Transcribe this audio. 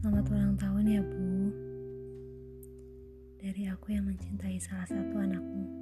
Selamat ulang tahun ya Bu. Dari aku yang mencintai salah satu anakmu.